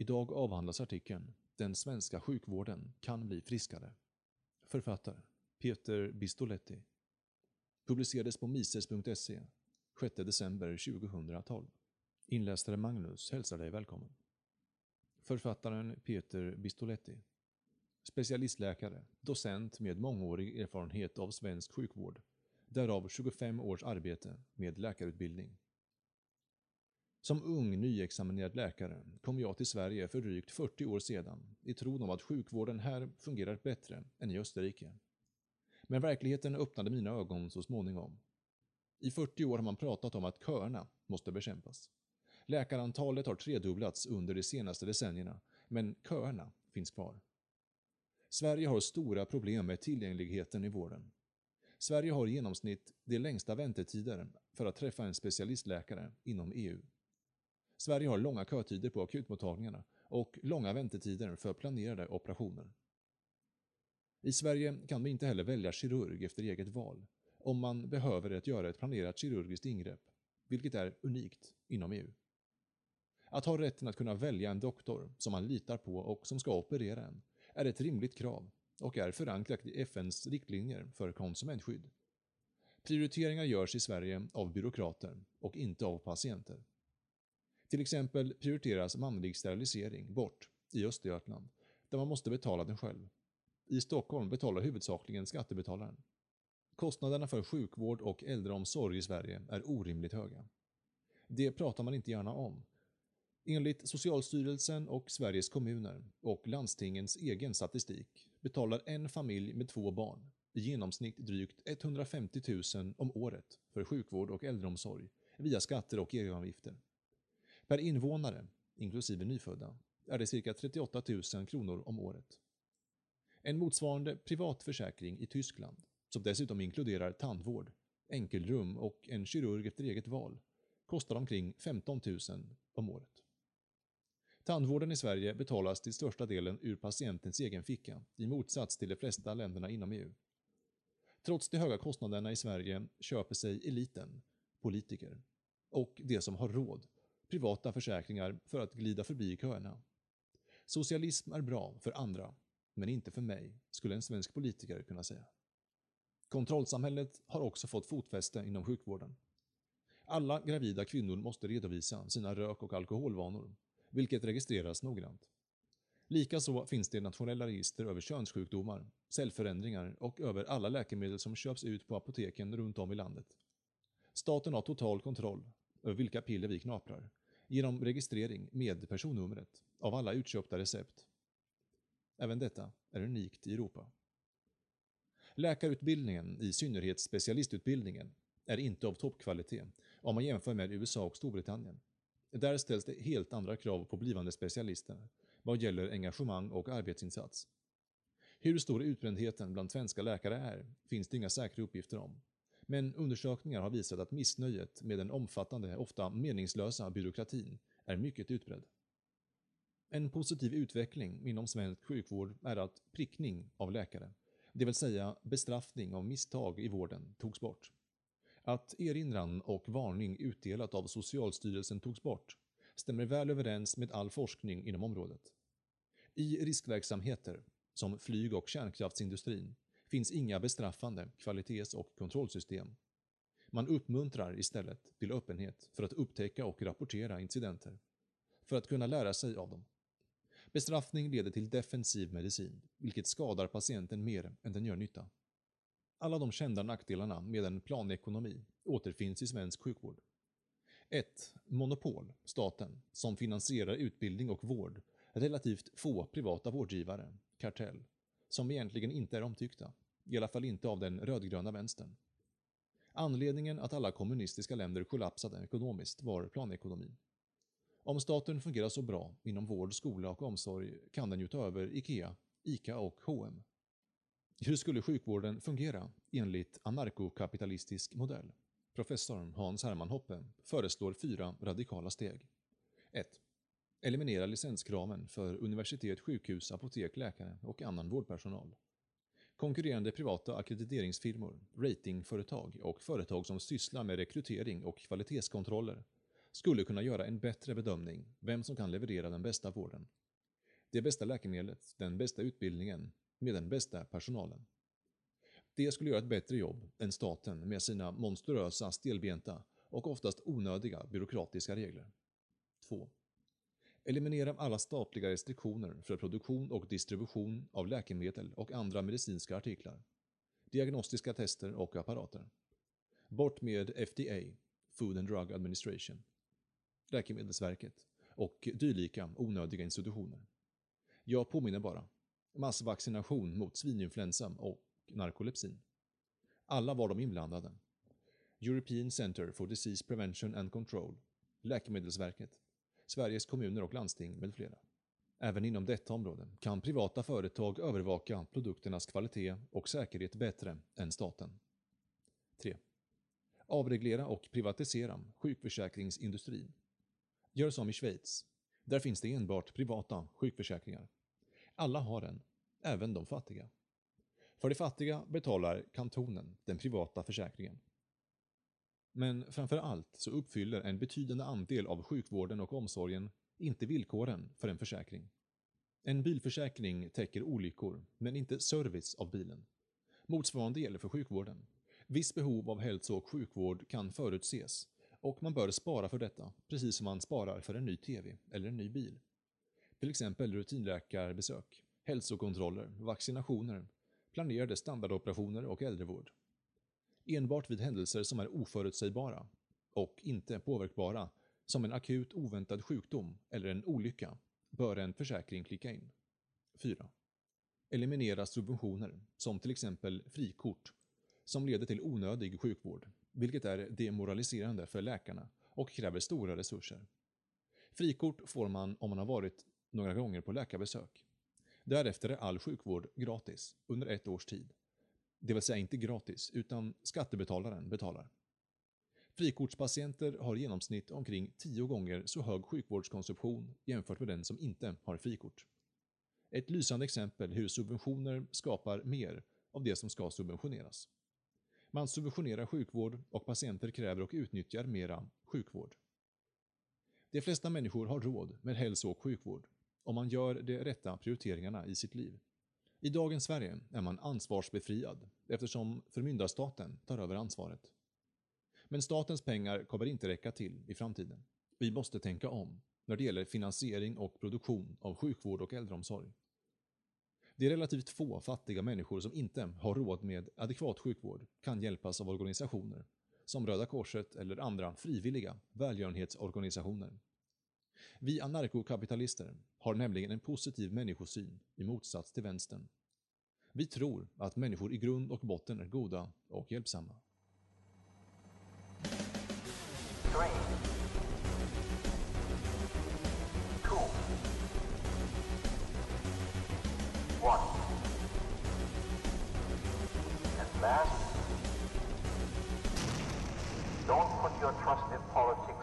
Idag avhandlas artikeln “Den svenska sjukvården kan bli friskare”. Författare Peter Bistoletti. Publicerades på mises.se 6 december 2012. Inläsare Magnus hälsar dig välkommen. Författaren Peter Bistoletti. Specialistläkare, docent med mångårig erfarenhet av svensk sjukvård, därav 25 års arbete med läkarutbildning. Som ung nyexaminerad läkare kom jag till Sverige för drygt 40 år sedan i tron om att sjukvården här fungerar bättre än i Österrike. Men verkligheten öppnade mina ögon så småningom. I 40 år har man pratat om att köerna måste bekämpas. Läkarantalet har tredubblats under de senaste decennierna, men köerna finns kvar. Sverige har stora problem med tillgängligheten i vården. Sverige har i genomsnitt de längsta väntetider för att träffa en specialistläkare inom EU. Sverige har långa kötider på akutmottagningarna och långa väntetider för planerade operationer. I Sverige kan man inte heller välja kirurg efter eget val om man behöver att göra ett planerat kirurgiskt ingrepp, vilket är unikt inom EU. Att ha rätten att kunna välja en doktor som man litar på och som ska operera en är ett rimligt krav och är förankrat i FNs riktlinjer för konsumentskydd. Prioriteringar görs i Sverige av byråkrater och inte av patienter. Till exempel prioriteras manlig sterilisering bort i Östergötland, där man måste betala den själv. I Stockholm betalar huvudsakligen skattebetalaren. Kostnaderna för sjukvård och äldreomsorg i Sverige är orimligt höga. Det pratar man inte gärna om. Enligt Socialstyrelsen och Sveriges kommuner och landstingens egen statistik betalar en familj med två barn i genomsnitt drygt 150 000 om året för sjukvård och äldreomsorg via skatter och egenavgifter. Per invånare, inklusive nyfödda, är det cirka 38 000 kronor om året. En motsvarande privat försäkring i Tyskland, som dessutom inkluderar tandvård, enkelrum och en kirurg efter eget val, kostar omkring 15 000 om året. Tandvården i Sverige betalas till största delen ur patientens egen ficka, i motsats till de flesta länderna inom EU. Trots de höga kostnaderna i Sverige köper sig eliten, politiker, och de som har råd, privata försäkringar för att glida förbi köerna. Socialism är bra för andra, men inte för mig, skulle en svensk politiker kunna säga. Kontrollsamhället har också fått fotfäste inom sjukvården. Alla gravida kvinnor måste redovisa sina rök och alkoholvanor, vilket registreras noggrant. Likaså finns det nationella register över könssjukdomar, cellförändringar och över alla läkemedel som köps ut på apoteken runt om i landet. Staten har total kontroll vilka piller vi knaprar, genom registrering med personnumret av alla utköpta recept. Även detta är unikt i Europa. Läkarutbildningen, i synnerhet specialistutbildningen, är inte av toppkvalitet om man jämför med USA och Storbritannien. Där ställs det helt andra krav på blivande specialister vad gäller engagemang och arbetsinsats. Hur stor utbrändheten bland svenska läkare är finns det inga säkra uppgifter om. Men undersökningar har visat att missnöjet med den omfattande, ofta meningslösa byråkratin är mycket utbredd. En positiv utveckling inom svensk sjukvård är att prickning av läkare, det vill säga bestraffning av misstag i vården, togs bort. Att erinran och varning utdelat av Socialstyrelsen togs bort stämmer väl överens med all forskning inom området. I riskverksamheter, som flyg och kärnkraftsindustrin, finns inga bestraffande kvalitets och kontrollsystem. Man uppmuntrar istället till öppenhet för att upptäcka och rapportera incidenter, för att kunna lära sig av dem. Bestraffning leder till defensiv medicin, vilket skadar patienten mer än den gör nytta. Alla de kända nackdelarna med en planekonomi återfinns i svensk sjukvård. 1. Monopol, staten, som finansierar utbildning och vård, relativt få privata vårdgivare, kartell, som egentligen inte är omtyckta, i alla fall inte av den rödgröna vänstern. Anledningen att alla kommunistiska länder kollapsade ekonomiskt var planekonomin. Om staten fungerar så bra inom vård, skola och omsorg kan den ju ta över IKEA, ICA och H&M. Hur skulle sjukvården fungera enligt anarkokapitalistisk modell? Professorn Hans Hermann Hoppe föreslår fyra radikala steg. 1. Eliminera licenskraven för universitet, sjukhus, apotek, läkare och annan vårdpersonal. Konkurrerande privata ackrediteringsfirmor, ratingföretag och företag som sysslar med rekrytering och kvalitetskontroller skulle kunna göra en bättre bedömning vem som kan leverera den bästa vården. Det bästa läkemedlet, den bästa utbildningen, med den bästa personalen. Det skulle göra ett bättre jobb än staten med sina monstruösa, stelbenta och oftast onödiga byråkratiska regler. 2. Eliminera alla statliga restriktioner för produktion och distribution av läkemedel och andra medicinska artiklar, diagnostiska tester och apparater. Bort med FDA, Food and Drug Administration, Läkemedelsverket och dylika onödiga institutioner. Jag påminner bara. Massvaccination mot svininfluensa och narkolepsin. Alla var de inblandade. European Center for Disease Prevention and Control, Läkemedelsverket, Sveriges kommuner och landsting med flera. Även inom detta område kan privata företag övervaka produkternas kvalitet och säkerhet bättre än staten. 3. Avreglera och privatisera sjukförsäkringsindustrin. Gör som i Schweiz. Där finns det enbart privata sjukförsäkringar. Alla har en, även de fattiga. För de fattiga betalar kantonen den privata försäkringen. Men framför allt så uppfyller en betydande andel av sjukvården och omsorgen inte villkoren för en försäkring. En bilförsäkring täcker olyckor, men inte service av bilen. Motsvarande gäller för sjukvården. Viss behov av hälso och sjukvård kan förutses och man bör spara för detta, precis som man sparar för en ny TV eller en ny bil. Till exempel rutinläkarbesök, hälsokontroller, vaccinationer, planerade standardoperationer och äldrevård. Enbart vid händelser som är oförutsägbara och inte påverkbara, som en akut oväntad sjukdom eller en olycka, bör en försäkring klicka in. 4. Eliminera subventioner, som till exempel frikort, som leder till onödig sjukvård, vilket är demoraliserande för läkarna och kräver stora resurser. Frikort får man om man har varit några gånger på läkarbesök. Därefter är all sjukvård gratis under ett års tid. Det vill säga inte gratis, utan skattebetalaren betalar. Frikortspatienter har i genomsnitt omkring 10 gånger så hög sjukvårdskonsumtion jämfört med den som inte har frikort. Ett lysande exempel hur subventioner skapar mer av det som ska subventioneras. Man subventionerar sjukvård och patienter kräver och utnyttjar mera sjukvård. De flesta människor har råd med hälso och sjukvård om man gör de rätta prioriteringarna i sitt liv. I dagens Sverige är man ansvarsbefriad eftersom förmyndarstaten tar över ansvaret. Men statens pengar kommer inte räcka till i framtiden. Vi måste tänka om när det gäller finansiering och produktion av sjukvård och äldreomsorg. Det är relativt få fattiga människor som inte har råd med adekvat sjukvård kan hjälpas av organisationer som Röda Korset eller andra frivilliga välgörenhetsorganisationer. Vi anarkokapitalister har nämligen en positiv människosyn i motsats till vänstern. Vi tror att människor i grund och botten är goda och hjälpsamma. Don't put your trust in politics.